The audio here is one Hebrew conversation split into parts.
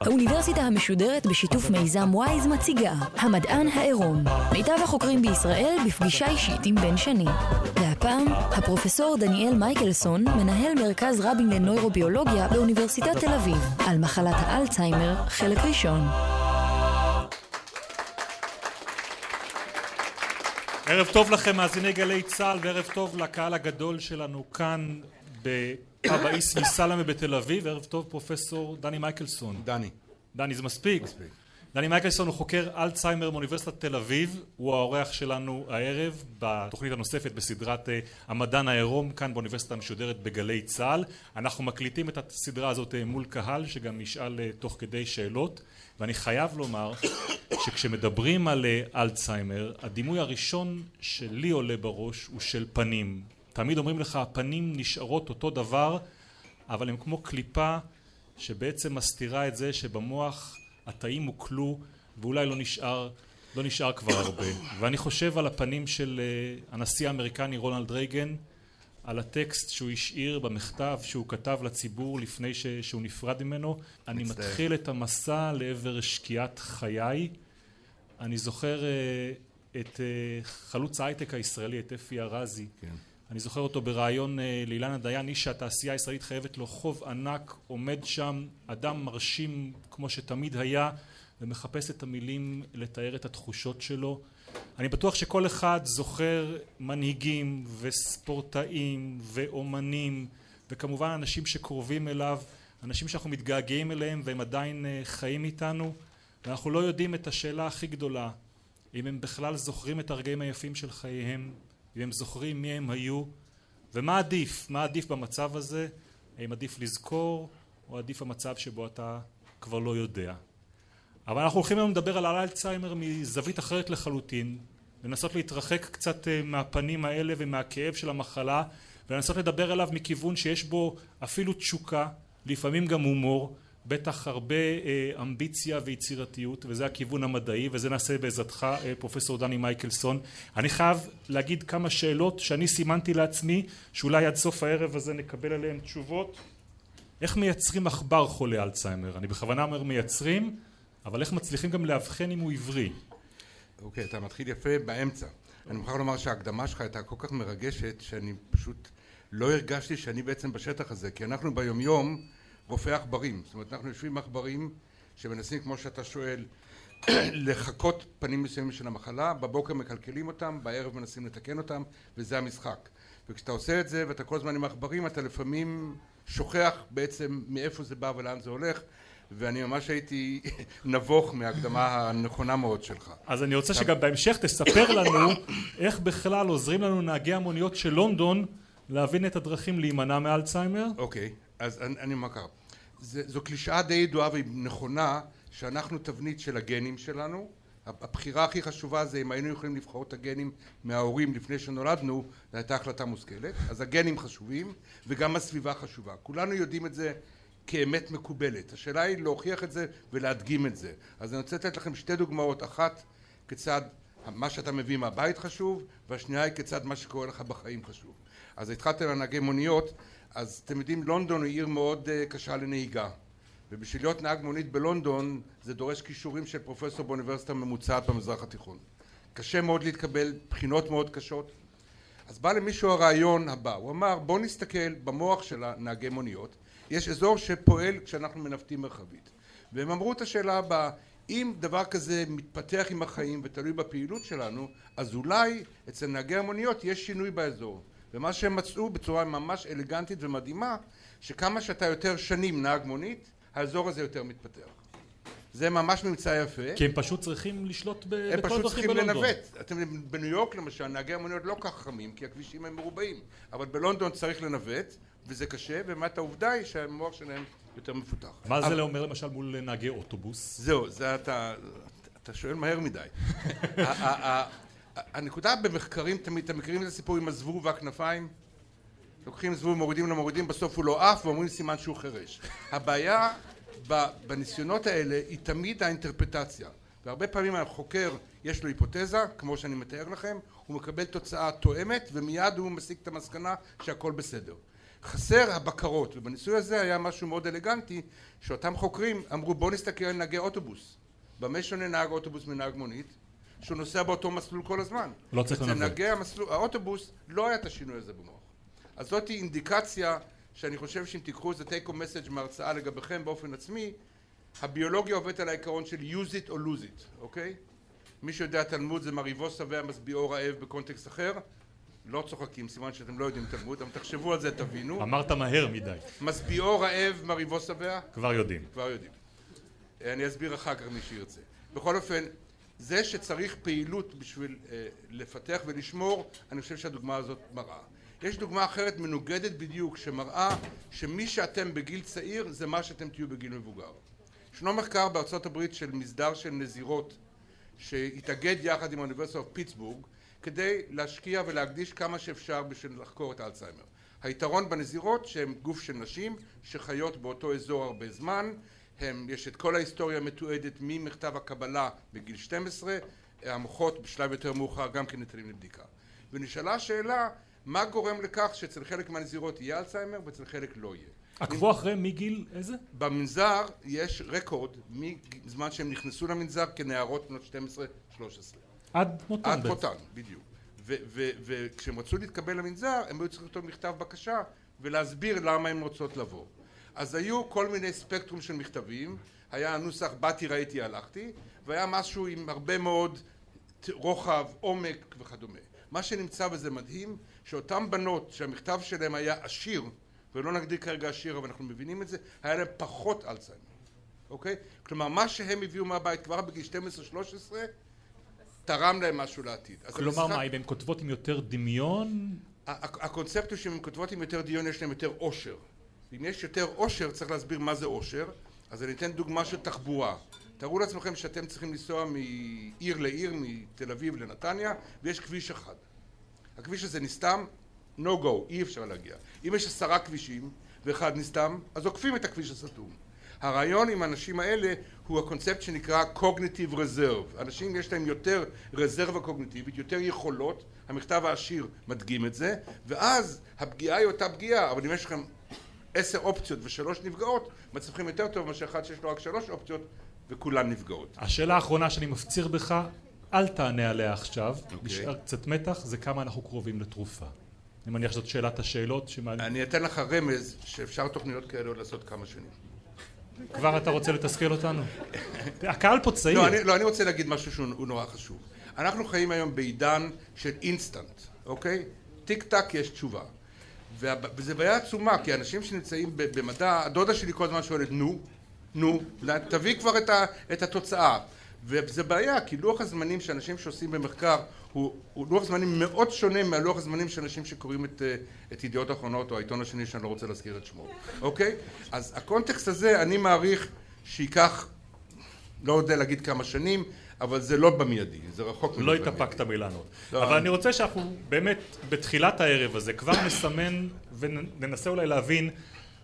האוניברסיטה המשודרת בשיתוף מיזם וויז מציגה המדען העירום. מיטב החוקרים בישראל בפגישה אישית עם בן שני. והפעם הפרופסור דניאל מייקלסון מנהל מרכז רבין לנוירוביולוגיה באוניברסיטת תל אביב על מחלת האלצהיימר חלק ראשון. ערב טוב לכם מאזיני גלי צה"ל וערב טוב לקהל הגדול שלנו כאן בפאב האיסמי סלמה בתל אביב. ערב טוב פרופסור דני מייקלסון. דני. דני זה מספיק? מספיק. דני מייקלסון הוא חוקר אלצהיימר מאוניברסיטת תל אביב. הוא האורח שלנו הערב בתוכנית הנוספת בסדרת המדען העירום כאן באוניברסיטה המשודרת בגלי צה"ל. אנחנו מקליטים את הסדרה הזאת מול קהל שגם ישאל תוך כדי שאלות. ואני חייב לומר שכשמדברים על אלצהיימר הדימוי הראשון שלי עולה בראש הוא של פנים תמיד אומרים לך הפנים נשארות אותו דבר אבל הם כמו קליפה שבעצם מסתירה את זה שבמוח התאים הוקלו ואולי לא נשאר לא נשאר כבר הרבה. ואני חושב על הפנים של הנשיא האמריקני רונלד רייגן על הטקסט שהוא השאיר במכתב שהוא כתב לציבור לפני שהוא נפרד ממנו. אני מתחיל את המסע לעבר שקיעת חיי. אני זוכר את חלוץ ההייטק הישראלי את אפי ארזי. כן. אני זוכר אותו בריאיון לאילנה דיין איש שהתעשייה הישראלית חייבת לו חוב ענק עומד שם אדם מרשים כמו שתמיד היה ומחפש את המילים לתאר את התחושות שלו. אני בטוח שכל אחד זוכר מנהיגים וספורטאים ואומנים וכמובן אנשים שקרובים אליו אנשים שאנחנו מתגעגעים אליהם והם עדיין חיים איתנו. ואנחנו לא יודעים את השאלה הכי גדולה אם הם בכלל זוכרים את הרגעים היפים של חייהם אם הם זוכרים מי הם היו ומה עדיף מה עדיף במצב הזה? האם עדיף לזכור או עדיף המצב שבו אתה כבר לא יודע? אבל אנחנו הולכים היום לדבר על אלצהיימר מזווית אחרת לחלוטין לנסות להתרחק קצת מהפנים האלה ומהכאב של המחלה ולנסות לדבר עליו מכיוון שיש בו אפילו תשוקה לפעמים גם הומור בטח הרבה אמביציה ויצירתיות וזה הכיוון המדעי וזה נעשה בעזרתך פרופסור דני מייקלסון. אני חייב להגיד כמה שאלות שאני סימנתי לעצמי שאולי עד סוף הערב הזה נקבל עליהן תשובות. איך מייצרים עכבר חולה אלצהיימר? אני בכוונה אומר מייצרים אבל איך מצליחים גם לאבחן אם הוא עברי? אוקיי אתה מתחיל יפה באמצע. אני מוכרח לומר שההקדמה שלך הייתה כל כך מרגשת שאני פשוט לא הרגשתי שאני בעצם בשטח הזה כי אנחנו ביומיום רופאי עכברים זאת אומרת אנחנו יושבים עם עכברים שמנסים כמו שאתה שואל לחקות פנים מסוימים של המחלה בבוקר מקלקלים אותם בערב מנסים לתקן אותם וזה המשחק וכשאתה עושה את זה ואתה כל הזמן עם עכברים אתה לפעמים שוכח בעצם מאיפה זה בא ולאן זה הולך ואני ממש הייתי נבוך מההקדמה הנכונה מאוד שלך. אז אני רוצה שגם בהמשך תספר לנו איך בכלל עוזרים לנו נהגי המוניות של לונדון להבין את הדרכים להימנע מאלצהיימר. אוקיי, אז אני אומר ככה, זו קלישאה די ידועה והיא נכונה שאנחנו תבנית של הגנים שלנו. הבחירה הכי חשובה זה אם היינו יכולים לבחור את הגנים מההורים לפני שנולדנו זו הייתה החלטה מושכלת. אז הגנים חשובים וגם הסביבה חשובה. כולנו יודעים את זה כאמת מקובלת. השאלה היא להוכיח את זה ולהדגים את זה. אז אני רוצה לתת לכם שתי דוגמאות. אחת כיצד מה שאתה מביא מהבית חשוב והשנייה היא כיצד מה שקורה לך בחיים חשוב. אז התחלתם על נהגי מוניות אז אתם יודעים לונדון היא עיר מאוד קשה לנהיגה. ובשביל להיות נהג מונית בלונדון זה דורש כישורים של פרופסור באוניברסיטה ממוצעת במזרח התיכון. קשה מאוד להתקבל בחינות מאוד קשות. אז בא למישהו הרעיון הבא. הוא אמר בוא נסתכל במוח של הנהגי מוניות. יש אזור שפועל כשאנחנו מנווטים מרחבית. והם אמרו את השאלה הבאה אם דבר כזה מתפתח עם החיים ותלוי בפעילות שלנו אז אולי אצל נהגי המוניות יש שינוי באזור ומה שהם מצאו בצורה ממש אלגנטית ומדהימה שכמה שאתה יותר שנים נהג מונית האזור הזה יותר מתפתח. זה ממש ממצא יפה. כי הם פשוט צריכים לשלוט בכל דרכים בלונדון הם פשוט צריכים לנווט. אתם בניו יורק למשל נהגי המוניות לא כך חכמים כי הכבישים הם מרובעים אבל בלונדון צריך לנווט וזה קשה ובאמת העובדה היא שהמוח שלהם יותר מפותח. מה זה אומר למשל מול נהגי אוטובוס? זהו זה אתה אתה שואל מהר מדי הנקודה במחקרים תמיד אתם מכירים את הסיפור עם הזבוב והכנפיים לוקחים זבוב, מורידים לו, מורידים, בסוף הוא לא עף, ואומרים סימן שהוא חירש. הבעיה בניסיונות האלה היא תמיד האינטרפטציה. והרבה פעמים החוקר יש לו היפותזה, כמו שאני מתאר לכם, הוא מקבל תוצאה תואמת ומיד הוא מסיק את המסקנה שהכל בסדר. חסר הבקרות, ובניסוי הזה היה משהו מאוד אלגנטי, שאותם חוקרים אמרו בואו נסתכל על נהגי אוטובוס. במה שונה נהג אוטובוס מנהג מונית? שהוא נוסע באותו מסלול כל הזמן. לא צריך לנווט. אצל נהגי האוטובוס לא היה את השינוי הזה במוח. אז זאת אינדיקציה שאני חושב שאם תיקחו איזה take home message מהרצאה לגביכם באופן עצמי, הביולוגיה עובדת על העיקרון של use it or lose it, אוקיי? מי שיודע תלמוד זה מריבו שבע משביעו רעב בקונטקסט אחר, לא צוחקים, סימן שאתם לא יודעים תלמוד, אבל תחשבו על זה, תבינו. אמרת מהר מדי. משביעו רעב מריבו שבע? כבר יודעים. כבר יודעים. אני אסביר אחר כך מי שירצה. בכל אופן, זה שצריך פעילות בשביל אה, לפתח ולשמור, אני חושב שהדוגמה הזאת מראה. יש דוגמה אחרת מנוגדת בדיוק, שמראה שמי שאתם בגיל צעיר זה מה שאתם תהיו בגיל מבוגר. ישנו מחקר בארצות הברית של מסדר של נזירות שהתאגד יחד עם האוניברסיטה פיטסבורג כדי להשקיע ולהקדיש כמה שאפשר בשביל לחקור את האלצהיימר. היתרון בנזירות שהן גוף של נשים שחיות באותו אזור הרבה זמן, הם, יש את כל ההיסטוריה המתועדת ממכתב הקבלה בגיל 12, המוחות בשלב יותר מאוחר גם כן ניתנים לבדיקה. ונשאלה השאלה מה גורם לכך שאצל חלק מהנזירות יהיה אלצהיימר ואצל חלק לא יהיה. עקבו אחרי מגיל איזה? במנזר יש רקורד מזמן שהם נכנסו למנזר כנערות בנות 12-13. עד מותן. עד מותן, בדיוק. וכשהם רצו להתקבל למנזר הם היו צריכים לכתוב מכתב בקשה ולהסביר למה הם רוצות לבוא. אז היו כל מיני ספקטרום של מכתבים, היה הנוסח באתי ראיתי הלכתי, והיה משהו עם הרבה מאוד רוחב, עומק וכדומה. מה שנמצא וזה מדהים, שאותן בנות שהמכתב שלהם היה עשיר, ולא נגדיר כרגע עשיר אבל אנחנו מבינים את זה, היה להם פחות אלצהיימר, אוקיי? כלומר מה שהם הביאו מהבית כבר בגיל 12-13 תרם להם משהו לעתיד. כלומר מה, אם הן כותבות עם יותר דמיון? הקונספט הוא שאם הן כותבות עם יותר דמיון יש להן יותר עושר. אם יש יותר עושר צריך להסביר מה זה עושר, אז אני אתן דוגמה של תחבורה. תארו לעצמכם שאתם צריכים לנסוע מעיר לעיר, מתל אביב לנתניה, ויש כביש אחד. הכביש הזה נסתם, no go, אי אפשר להגיע. אם יש עשרה כבישים ואחד נסתם, אז עוקפים את הכביש הסתום. הרעיון עם האנשים האלה הוא הקונספט שנקרא cognitive reserve. אנשים יש להם יותר רזרבה קוגניטיבית, יותר יכולות, המכתב העשיר מדגים את זה, ואז הפגיעה היא אותה פגיעה, אבל אם יש לכם עשר אופציות ושלוש נפגעות, מצליחים יותר טוב מאשר אחד שיש לו רק שלוש אופציות וכולן נפגעות. השאלה האחרונה שאני מפציר בך, אל תענה עליה עכשיו, okay. אוקיי. נשאר קצת מתח, זה כמה אנחנו קרובים לתרופה. אני מניח שזאת שאלת השאלות שמעניין. אני אתן לך רמז שאפשר תוכניות כאלה עוד לעשות כמה שנים. כבר אתה רוצה לתסכל אותנו? הקהל פה צעיר. לא אני, לא, אני רוצה להגיד משהו שהוא נורא חשוב. אנחנו חיים היום בעידן של אינסטנט, אוקיי? טיק טק יש תשובה. וזה בעיה עצומה, כי אנשים שנמצאים במדע, הדודה שלי כל הזמן שואלת, נו, נו, תביא כבר את, ה, את התוצאה. וזה בעיה, כי לוח הזמנים שאנשים שעושים במחקר הוא, הוא לוח זמנים מאוד שונה מהלוח הזמנים של אנשים שקוראים את, אה, את ידיעות אחרונות או העיתון השני שאני לא רוצה להזכיר את שמו, אוקיי? אז הקונטקסט הזה אני מעריך שייקח, לא יודע להגיד כמה שנים, אבל זה לא במיידי, זה רחוק לא התאפקת מלענות. לא, אבל אני רוצה שאנחנו באמת בתחילת הערב הזה כבר נסמן וננסה אולי להבין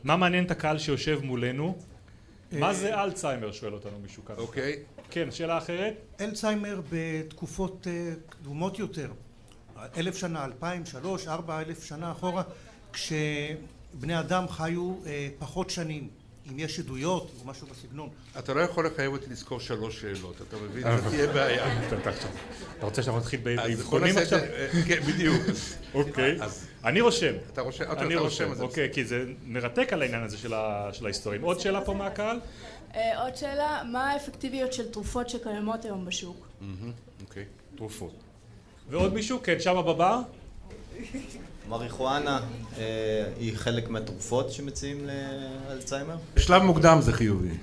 מה מעניין את הקהל שיושב מולנו מה זה אלצהיימר? שואל אותנו מישהו כאן. אוקיי. כן, שאלה אחרת? אלצהיימר בתקופות אה, קדומות יותר, אלף שנה, אלפיים, שלוש, ארבע אלף שנה אחורה, כשבני אדם חיו אה, פחות שנים. אם יש עדויות או משהו בסגנון. אתה לא יכול לחייב אותי לזכור שלוש שאלות, אתה מבין? זאת תהיה בעיה. אתה רוצה שאנחנו נתחיל באבחונים עכשיו? כן, בדיוק. אוקיי. אני רושם. אתה רושם? אני רושם. אוקיי, כי זה מרתק על העניין הזה של ההיסטוריה. עוד שאלה פה מהקהל? אה, עוד שאלה, מה האפקטיביות של תרופות שקיימות היום בשוק? אוקיי. תרופות. ועוד מישהו? כן, שמה בבר? מריחואנה אה, היא חלק מהתרופות שמציעים לאלצהיימר? בשלב מוקדם זה חיובי.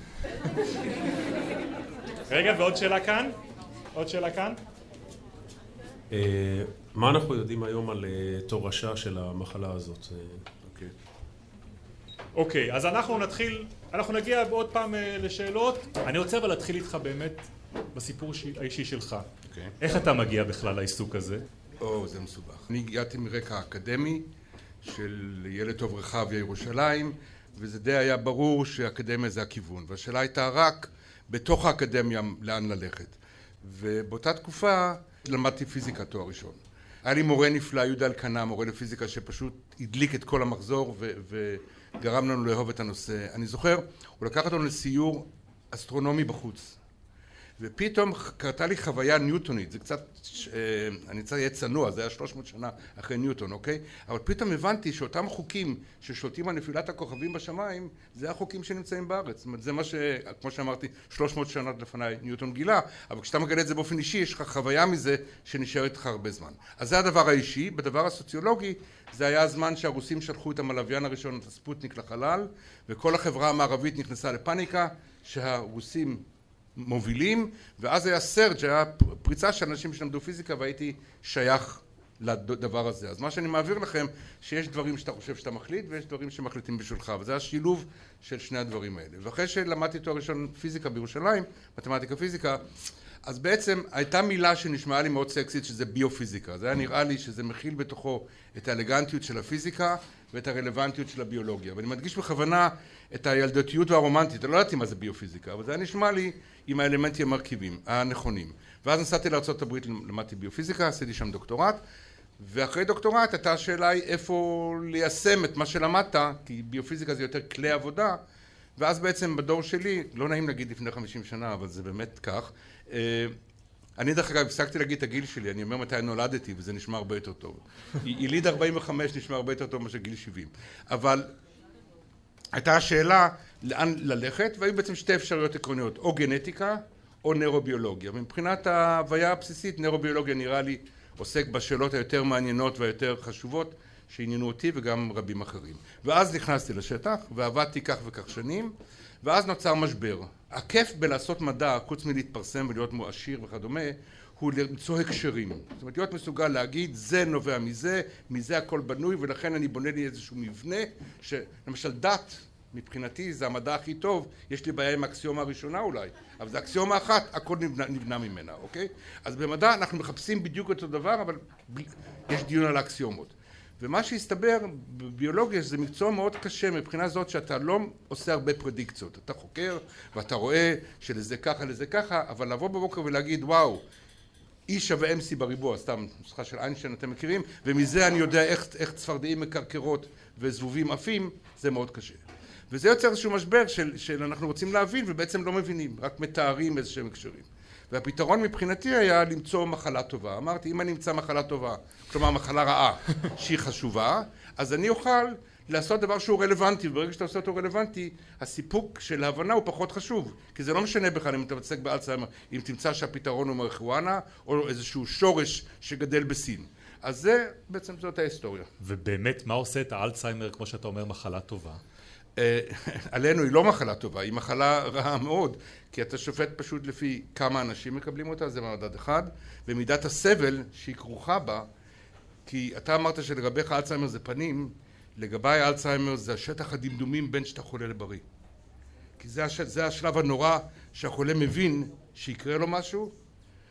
רגע, ועוד שאלה כאן? עוד שאלה כאן? אה, מה אנחנו יודעים היום על אה, תורשה של המחלה הזאת? אוקיי. אוקיי, אז אנחנו נתחיל, אנחנו נגיע עוד פעם לשאלות. אני רוצה אבל להתחיל איתך באמת בסיפור האישי שלך. אוקיי. איך אתה מגיע בכלל לעיסוק הזה? או, זה מסובך. אני הגעתי מרקע אקדמי, של ילד טוב רחביה ירושלים, וזה די היה ברור שאקדמיה זה הכיוון. והשאלה הייתה רק בתוך האקדמיה לאן ללכת. ובאותה תקופה למדתי פיזיקה תואר ראשון. היה לי מורה נפלא, יהודה אלקנה, מורה לפיזיקה, שפשוט הדליק את כל המחזור וגרם לנו לאהוב את הנושא. אני זוכר, הוא לקח אותנו לסיור אסטרונומי בחוץ. ופתאום קרתה לי חוויה ניוטונית, זה קצת, אה, אני צריך להיות צנוע, זה היה 300 שנה אחרי ניוטון, אוקיי? אבל פתאום הבנתי שאותם חוקים ששולטים על נפילת הכוכבים בשמיים, זה החוקים שנמצאים בארץ. זאת אומרת, זה מה ש... כמו שאמרתי, 300 שנה לפניי ניוטון גילה, אבל כשאתה מגלה את זה באופן אישי, יש לך חוויה מזה שנשארת איתך הרבה זמן. אז זה הדבר האישי. בדבר הסוציולוגי, זה היה הזמן שהרוסים שלחו את המלוויין הראשון, את הספוטניק לחלל, וכל החברה המערבית נכנסה לפאניקה, שהרוסים מובילים, ואז היה סרג', היה פריצה של אנשים שלמדו פיזיקה והייתי שייך לדבר הזה. אז מה שאני מעביר לכם, שיש דברים שאתה חושב שאתה מחליט ויש דברים שמחליטים בשבילך, וזה השילוב של שני הדברים האלה. ואחרי שלמדתי תואר ראשון פיזיקה בירושלים, מתמטיקה פיזיקה, אז בעצם הייתה מילה שנשמעה לי מאוד סקסית שזה ביופיזיקה. זה היה נראה לי שזה מכיל בתוכו את האלגנטיות של הפיזיקה ואת הרלוונטיות של הביולוגיה. ואני מדגיש בכוונה את הילדותיות והרומנטית, אני לא ידעתי מה זה ביופיזיקה, אבל זה היה נשמע לי עם האלמנטים המרכיבים, הנכונים. ואז נסעתי לארה"ב, למדתי ביופיזיקה, עשיתי שם דוקטורט, ואחרי דוקטורט הייתה השאלה היא איפה ליישם את מה שלמדת, כי ביופיזיקה זה יותר כלי עבודה, ואז בעצם בדור שלי, לא נעים להגיד לפני חמישים שנה, אבל זה באמת כך, אה, אני דרך אגב הפסקתי להגיד את הגיל שלי, אני אומר מתי נולדתי וזה נשמע הרבה יותר טוב. יליד 45 נשמע הרבה יותר טוב מאשר גיל 70. אבל הייתה השאלה לאן ללכת, והיו בעצם שתי אפשרויות עקרוניות, או גנטיקה או נוירוביולוגיה. מבחינת ההוויה הבסיסית, נוירוביולוגיה נראה לי עוסק בשאלות היותר מעניינות והיותר חשובות שעניינו אותי וגם רבים אחרים. ואז נכנסתי לשטח ועבדתי כך וכך שנים, ואז נוצר משבר. הכיף בלעשות מדע, חוץ מלהתפרסם ולהיות עשיר וכדומה, הוא למצוא הקשרים. זאת אומרת, להיות מסוגל להגיד, זה נובע מזה, מזה הכל בנוי, ולכן אני בונה לי איזשהו מבנה, שלמשל דת, מבחינתי זה המדע הכי טוב, יש לי בעיה עם האקסיומה הראשונה אולי, אבל זה אקסיומה אחת, הכל נבנה, נבנה ממנה, אוקיי? אז במדע אנחנו מחפשים בדיוק אותו דבר, אבל יש דיון על האקסיומות. ומה שהסתבר בביולוגיה זה מקצוע מאוד קשה מבחינה זאת שאתה לא עושה הרבה פרדיקציות, אתה חוקר ואתה רואה שלזה ככה לזה ככה, אבל לבוא בבוקר ולהגיד וואו E שווה MC בריבוע, סתם נוסחה של איינשטיין אתם מכירים, ומזה אני יודע איך, איך צפרדעים מקרקרות וזבובים עפים, זה מאוד קשה. וזה יוצר איזשהו משבר של, של אנחנו רוצים להבין ובעצם לא מבינים, רק מתארים איזה שהם הקשרים. והפתרון מבחינתי היה למצוא מחלה טובה. אמרתי, אם אני אמצא מחלה טובה, כלומר מחלה רעה, שהיא חשובה, אז אני אוכל לעשות דבר שהוא רלוונטי, וברגע שאתה עושה אותו רלוונטי, הסיפוק של ההבנה הוא פחות חשוב. כי זה לא משנה בכלל אם אתה מתעסק באלצהיימר, אם תמצא שהפתרון הוא מריחואנה, או איזשהו שורש שגדל בסין. אז זה, בעצם זאת ההיסטוריה. ובאמת, מה עושה את האלצהיימר, כמו שאתה אומר, מחלה טובה? אה, עלינו היא לא מחלה טובה, היא מחלה רעה מאוד, כי אתה שופט פשוט לפי כמה אנשים מקבלים אותה, זה מדד אחד, ומידת הסבל שהיא כרוכה בה, כי אתה אמרת שלגביך אלצהיימר זה פנים, לגביי אלצהיימר זה השטח הדמדומים בין שאתה חולה לבריא. כי זה, הש... זה השלב הנורא שהחולה מבין שיקרה לו משהו,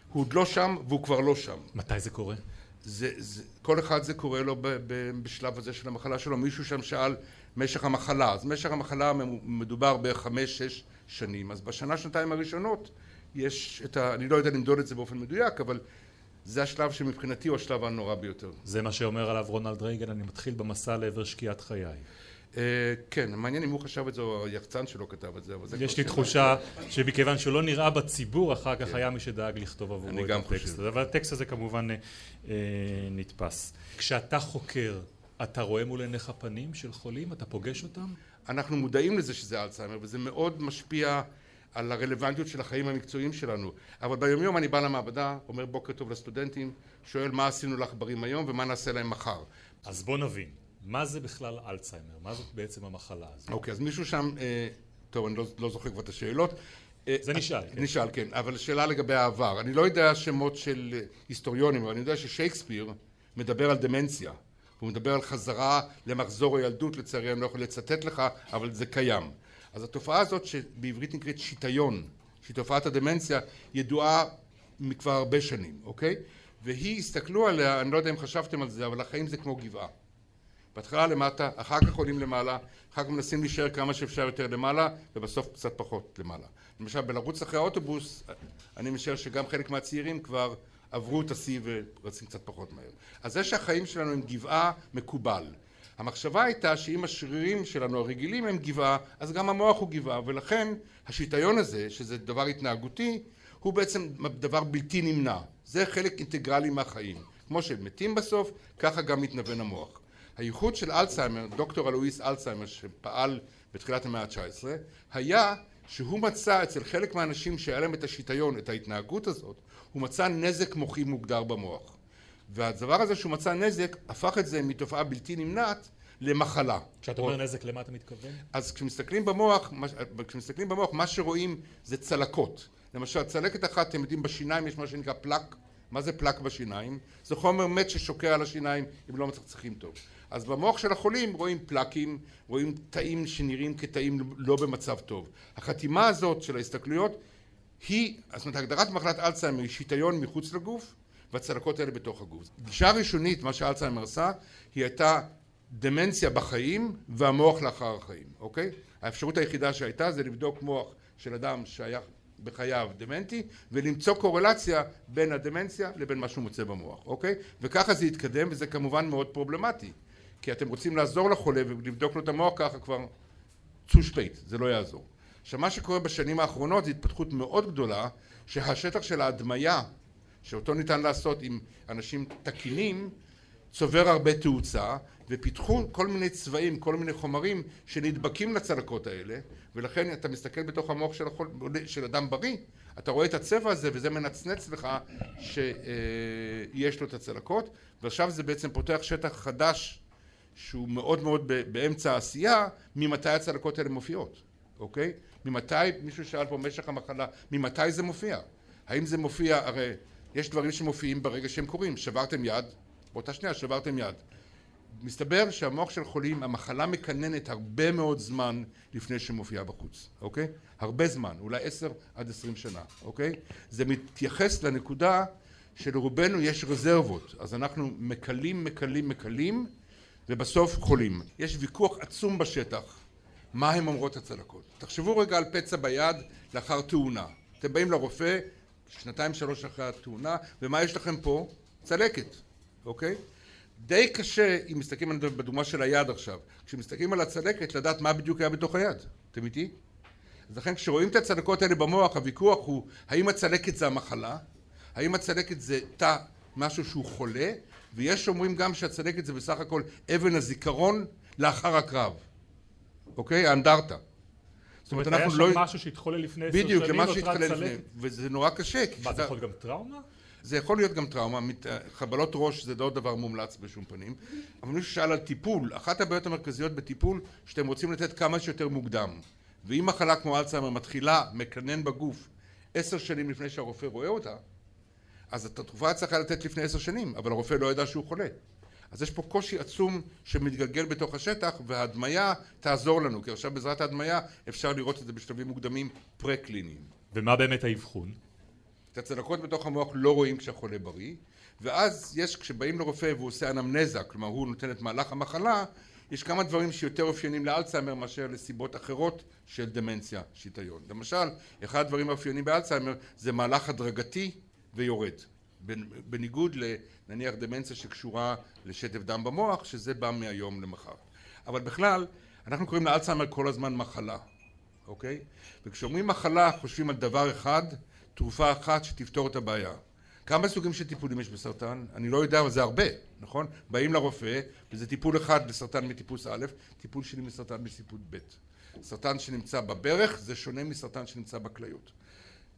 הוא עוד לא שם והוא כבר לא שם. מתי זה קורה? זה, זה, כל אחד זה קורה לו ב, ב, בשלב הזה של המחלה שלו. מישהו שם שאל משך המחלה. אז משך המחלה מדובר בחמש-שש שנים. אז בשנה, שנתיים הראשונות יש את ה... אני לא יודע למדוד את זה באופן מדויק, אבל זה השלב שמבחינתי הוא השלב הנורא ביותר. זה מה שאומר עליו רונלד רייגן, אני מתחיל במסע לעבר שקיעת חיי. Uh, כן, מעניין אם הוא חשב את זה או היחצן שלו כתב את זה, אבל זה... יש לי תחושה שמכיוון שהוא לא נראה בציבור, אחר כך כן. היה מי שדאג לכתוב עבורו את הטקסט הזה, אבל הטקסט הזה כמובן uh, נתפס. כשאתה חוקר, אתה רואה מול עיניך פנים של חולים? אתה פוגש אותם? אנחנו מודעים לזה שזה אלצהיימר, וזה מאוד משפיע על הרלוונטיות של החיים המקצועיים שלנו. אבל ביומיום אני בא למעבדה, אומר בוקר טוב לסטודנטים, שואל מה עשינו לעכברים היום ומה נעשה להם מחר. אז בוא נבין, מה זה בכלל אלצהיימר? מה זאת בעצם המחלה הזאת? אוקיי, אז מישהו שם, אה, טוב, אני לא, לא זוכר כבר את השאלות. אה, זה נשאל, כן. נשאל, כן, אבל שאלה לגבי העבר. אני לא יודע שמות של היסטוריונים, אבל אני יודע ששייקספיר מדבר על דמנציה. הוא מדבר על חזרה למחזור הילדות, לצערי אני לא יכול לצטט לך, אבל זה קיים. אז התופעה הזאת שבעברית נקראת שיטיון, שהיא תופעת הדמנציה, ידועה מכבר הרבה שנים, אוקיי? והיא, הסתכלו עליה, אני לא יודע אם חשבתם על זה, אבל החיים זה כמו גבעה. בהתחלה למטה, אחר כך עולים למעלה, אחר כך מנסים להישאר כמה שאפשר יותר למעלה, ובסוף קצת פחות למעלה. למשל בלרוץ אחרי האוטובוס, אני משער שגם חלק מהצעירים כבר עברו את השיא ורצים קצת פחות מהר. אז זה שהחיים שלנו הם גבעה מקובל. המחשבה הייתה שאם השרירים שלנו הרגילים הם גבעה, אז גם המוח הוא גבעה, ולכן השיטיון הזה, שזה דבר התנהגותי, הוא בעצם דבר בלתי נמנע. זה חלק אינטגרלי מהחיים. כמו שהם מתים בסוף, ככה גם מתנוון המוח. הייחוד של אלצהיימר, דוקטור אלואיס אלצהיימר שפעל בתחילת המאה ה-19, היה שהוא מצא אצל חלק מהאנשים שהיה להם את השיטיון, את ההתנהגות הזאת, הוא מצא נזק מוחי מוגדר במוח. והדבר הזה שהוא מצא נזק, הפך את זה מתופעה בלתי נמנעת למחלה. כשאתה אומר נזק, למה אתה מתכוון? אז כשמסתכלים במוח, כשמסתכלים במוח, מה שרואים זה צלקות. למשל, צלקת אחת, אתם יודעים, בשיניים יש מה שנקרא פלק. מה זה פלק בשיניים? זה חומר מת ששוקע על השיניים אם לא מצחצחים טוב. אז במוח של החולים רואים פלקים, רואים תאים שנראים כתאים לא במצב טוב. החתימה הזאת של ההסתכלויות היא, זאת אומרת הגדרת מחלת אלצהיימר היא שיטיון מחוץ לגוף והצלקות האלה בתוך הגוף. גישה ראשונית, מה שאלצהיימר עשה, היא הייתה דמנציה בחיים והמוח לאחר החיים, אוקיי? האפשרות היחידה שהייתה זה לבדוק מוח של אדם שהיה בחייו דמנטי ולמצוא קורלציה בין הדמנציה לבין מה שהוא מוצא במוח, אוקיי? וככה זה יתקדם וזה כמובן מאוד פרובלמטי כי אתם רוצים לעזור לחולה ולבדוק לו את המוח ככה כבר צו שפייט, זה לא יעזור. עכשיו מה שקורה בשנים האחרונות זה התפתחות מאוד גדולה שהשטח של ההדמיה שאותו ניתן לעשות עם אנשים תקינים צובר הרבה תאוצה ופיתחו כל מיני צבעים, כל מיני חומרים שנדבקים לצלקות האלה ולכן אתה מסתכל בתוך המוח של, החול, של אדם בריא אתה רואה את הצבע הזה וזה מנצנץ לך שיש לו את הצלקות ועכשיו זה בעצם פותח שטח חדש שהוא מאוד מאוד באמצע העשייה ממתי הצלקות האלה מופיעות, אוקיי? ממתי, מישהו שאל פה משך המחלה, ממתי זה מופיע? האם זה מופיע, הרי יש דברים שמופיעים ברגע שהם קורים, שברתם יד, באותה שנייה שברתם יד. מסתבר שהמוח של חולים, המחלה מקננת הרבה מאוד זמן לפני שמופיעה בחוץ, אוקיי? הרבה זמן, אולי עשר עד עשרים שנה, אוקיי? זה מתייחס לנקודה שלרובנו יש רזרבות, אז אנחנו מקלים, מקלים, מקלים ובסוף חולים. יש ויכוח עצום בשטח מה הם אומרות הצלקות. תחשבו רגע על פצע ביד לאחר תאונה. אתם באים לרופא שנתיים שלוש אחרי התאונה ומה יש לכם פה? צלקת, אוקיי? די קשה אם מסתכלים בדוגמה של היד עכשיו כשמסתכלים על הצלקת לדעת מה בדיוק היה בתוך היד. אתם איתי? אז לכן כשרואים את הצלקות האלה במוח הוויכוח הוא האם הצלקת זה המחלה? האם הצלקת זה תא משהו שהוא חולה? ויש אומרים גם שהצלקת זה בסך הכל אבן הזיכרון לאחר הקרב, אוקיי? האנדרטה. זאת אומרת, אנחנו לא... היה שם משהו שהתחולל לפני עשר שנים, בדיוק, משהו שהתחולל לפני, וזה נורא קשה. מה, זה יכול להיות גם טראומה? זה יכול להיות גם טראומה, חבלות ראש זה לא דבר מומלץ בשום פנים, אבל מישהו שאל על טיפול, אחת הבעיות המרכזיות בטיפול שאתם רוצים לתת כמה שיותר מוקדם, ואם מחלה כמו אלצהיימר מתחילה, מקנן בגוף, עשר שנים לפני שהרופא רואה אותה, אז את התרופה צריכה לתת לפני עשר שנים, אבל הרופא לא ידע שהוא חולה. אז יש פה קושי עצום שמתגלגל בתוך השטח, וההדמיה תעזור לנו, כי עכשיו בעזרת ההדמיה אפשר לראות את זה בשלבים מוקדמים פרה-קליניים. ומה באמת האבחון? את הצלקות בתוך המוח לא רואים כשהחולה בריא, ואז יש, כשבאים לרופא והוא עושה אנמנזה, כלומר הוא נותן את מהלך המחלה, יש כמה דברים שיותר אופיינים לאלצהיימר מאשר לסיבות אחרות של דמנציה, שיטיון. למשל, אחד הדברים האופיינים באלצהיימר זה מהלך הדרגתי ויורד. בניגוד לנניח דמנציה שקשורה לשטף דם במוח, שזה בא מהיום למחר. אבל בכלל, אנחנו קוראים לאלצהיימר כל הזמן מחלה, אוקיי? וכשאומרים מחלה, חושבים על דבר אחד, תרופה אחת שתפתור את הבעיה. כמה סוגים של טיפולים יש בסרטן? אני לא יודע, אבל זה הרבה, נכון? באים לרופא, וזה טיפול אחד לסרטן מטיפוס א', טיפול שני מסרטן מטיפוס ב'. סרטן שנמצא בברך זה שונה מסרטן שנמצא בכליות.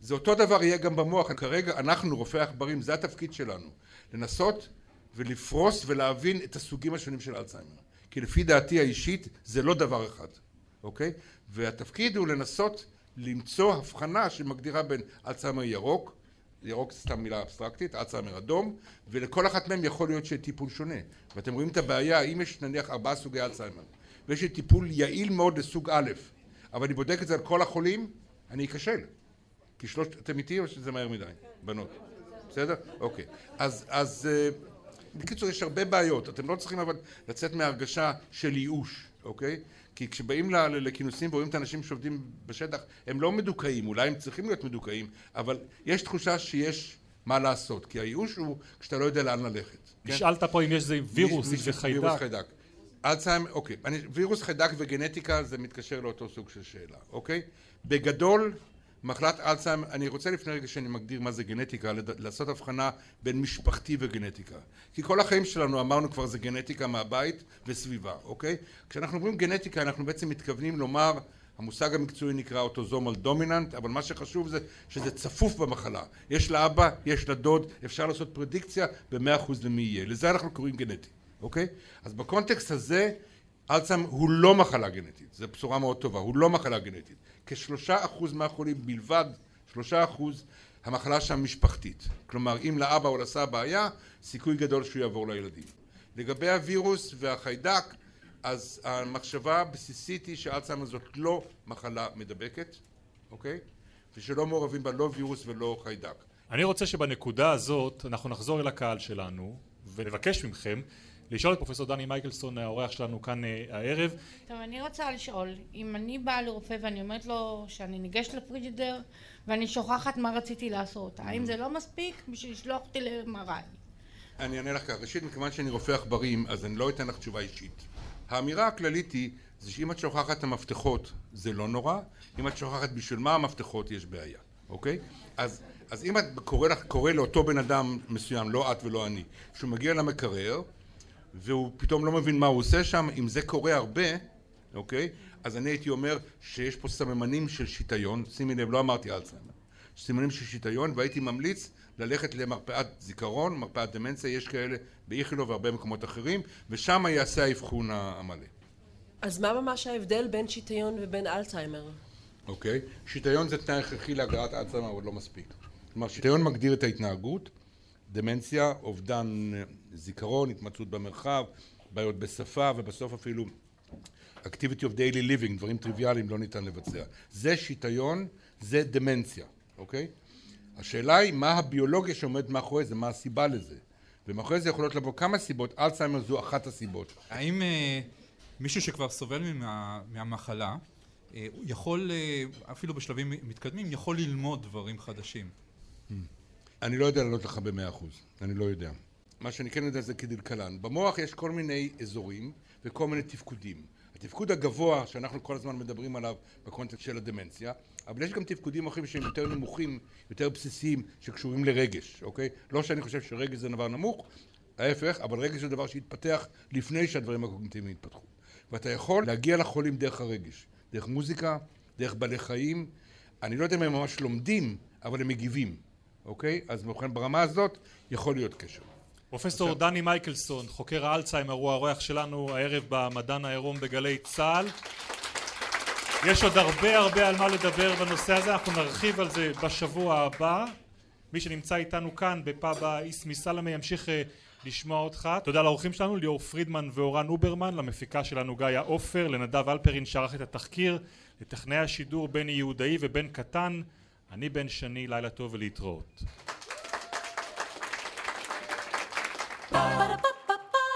זה אותו דבר יהיה גם במוח, כרגע אנחנו רופאי עכברים, זה התפקיד שלנו, לנסות ולפרוס ולהבין את הסוגים השונים של אלצהיימר, כי לפי דעתי האישית זה לא דבר אחד, אוקיי? והתפקיד הוא לנסות למצוא הבחנה שמגדירה בין אלצהיימר ירוק, ירוק זה סתם מילה אבסטרקטית, אלצהיימר אדום, ולכל אחת מהם יכול להיות שטיפול שונה. ואתם רואים את הבעיה, אם יש נניח ארבעה סוגי אלצהיימר, ויש לי טיפול יעיל מאוד לסוג א', אבל אני בודק את זה על כל החולים, אני אכשל. כי שלושת, אתם איתי או שזה מהר מדי? בנות. בסדר? אוקיי. אז, אז בקיצור, יש הרבה בעיות. אתם לא צריכים אבל לצאת מהרגשה של ייאוש, אוקיי? כי כשבאים לכינוסים ורואים את האנשים שעובדים בשטח, הם לא מדוכאים, אולי הם צריכים להיות מדוכאים, אבל יש תחושה שיש מה לעשות, כי הייאוש הוא כשאתה לא יודע לאן ללכת. כן? נשאלת פה אם יש איזה וירוס, איזה חיידק. וירוס חיידק. אלצהיימר, אוקיי, אני, וירוס חיידק וגנטיקה זה מתקשר לאותו סוג של שאלה, אוקיי? בגדול, מחלת אלצהיימר, אני רוצה לפני רגע שאני מגדיר מה זה גנטיקה, לעשות הבחנה בין משפחתי וגנטיקה. כי כל החיים שלנו אמרנו כבר זה גנטיקה מהבית וסביבה, אוקיי? כשאנחנו אומרים גנטיקה אנחנו בעצם מתכוונים לומר המושג המקצועי נקרא אוטוזומל דומיננט, אבל מה שחשוב זה שזה צפוף במחלה. יש לאבא, יש לדוד, אפשר לעשות פרדיקציה במאה אחוז למי יהיה. לזה אנחנו קוראים גנטי, אוקיי? אז בקונטקסט הזה, אלצהיימר הוא לא מחלה גנטית, זו בשורה מאוד טובה, הוא לא מחלה גנטית. כשלושה אחוז מהחולים בלבד, שלושה אחוז, המחלה שם משפחתית. כלומר, אם לאבא או לסבא היה, סיכוי גדול שהוא יעבור לילדים. לגבי הווירוס והחיידק, אז המחשבה הבסיסית היא שאלצהיימר זאת לא מחלה מדבקת, אוקיי? ושלא מעורבים בה לא וירוס ולא חיידק. אני רוצה שבנקודה הזאת אנחנו נחזור אל הקהל שלנו ונבקש מכם לשאול את פרופסור דני מייקלסון האורח שלנו כאן אה, הערב. טוב אני רוצה לשאול אם אני באה לרופא ואני אומרת לו שאני ניגשת לפריג'ידר ואני שוכחת מה רציתי לעשות האם זה לא מספיק בשביל לשלוח אותי ל-MRI? אני אענה לך ככה ראשית מכיוון שאני רופא עכברים אז אני לא אתן לך תשובה אישית האמירה הכללית היא זה שאם את שוכחת את המפתחות זה לא נורא אם את שוכחת בשביל מה המפתחות יש בעיה אוקיי? אז, אז אם את קורא, לך, קורא לאותו בן אדם מסוים לא את ולא אני שהוא מגיע למקרר והוא פתאום לא מבין מה הוא עושה שם, אם זה קורה הרבה, אוקיי? אז אני הייתי אומר שיש פה סממנים של שיטיון, שימי לב, לא אמרתי אלצהיימר, סממנים של שיטיון, והייתי ממליץ ללכת למרפאת זיכרון, מרפאת דמנציה, יש כאלה באיכילוב והרבה מקומות אחרים, ושם יעשה האבחון המלא. אז מה ממש ההבדל בין שיטיון ובין אלצהיימר? אוקיי, שיטיון זה תנאי הכרחי להגדרת אלצהיימר, אבל לא מספיק. כלומר, שיטיון מגדיר את ההתנהגות, דמנציה, אובדן זיכרון, התמצאות במרחב, בעיות בשפה ובסוף אפילו activity of daily living, דברים טריוויאליים לא ניתן לבצע. זה שיטיון, זה דמנציה, אוקיי? השאלה היא מה הביולוגיה שעומדת מאחורי זה, מה הסיבה לזה. ומאחורי זה יכולות לבוא כמה סיבות, אלצהיימר זו אחת הסיבות. האם uh, מישהו שכבר סובל מה, מהמחלה, uh, יכול, uh, אפילו בשלבים מתקדמים, יכול ללמוד דברים חדשים? Hmm. אני לא יודע לענות לך במאה אחוז, אני לא יודע. מה שאני כן יודע זה כדלקלן. במוח יש כל מיני אזורים וכל מיני תפקודים. התפקוד הגבוה שאנחנו כל הזמן מדברים עליו בקונטקסט של הדמנציה, אבל יש גם תפקודים אחרים שהם יותר נמוכים, יותר בסיסיים, שקשורים לרגש, אוקיי? לא שאני חושב שרגש זה דבר נמוך, ההפך, אבל רגש זה דבר שהתפתח לפני שהדברים הקוגניטיביים התפתחו. ואתה יכול להגיע לחולים דרך הרגש, דרך מוזיקה, דרך בעלי חיים. אני לא יודע אם הם ממש לומדים, אבל הם מגיבים, אוקיי? אז מבחינת ברמה הזאת יכול להיות קשר. פרופסור דני מייקלסון, חוקר האלצהיימר, הוא האורח שלנו הערב במדען העירום בגלי צה"ל. יש עוד הרבה הרבה על מה לדבר בנושא הזה, אנחנו נרחיב על זה בשבוע הבא. מי שנמצא איתנו כאן בפאב האיסמי סלמה ימשיך אה, לשמוע אותך. תודה לאורחים שלנו, ליאור פרידמן ואורן אוברמן, למפיקה שלנו גיא עופר, לנדב אלפרין שערך את התחקיר, לטכנאי השידור בני יהודאי ובן קטן. אני בן שני, לילה טוב ולהתראות.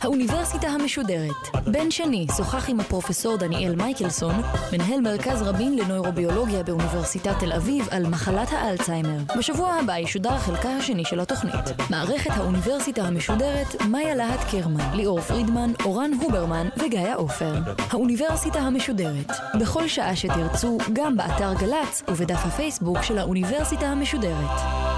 האוניברסיטה המשודרת. בן שני שוחח עם הפרופסור דניאל מייקלסון, מנהל מרכז רבין לנוירוביולוגיה באוניברסיטת תל אביב, על מחלת האלצהיימר. בשבוע הבא ישודר חלקה השני של התוכנית. מערכת האוניברסיטה המשודרת, מאיה להט קרמן, ליאור פרידמן, אורן הוברמן וגיא עופר. האוניברסיטה המשודרת. בכל שעה שתרצו, גם באתר גל"צ ובדף הפייסבוק של האוניברסיטה המשודרת.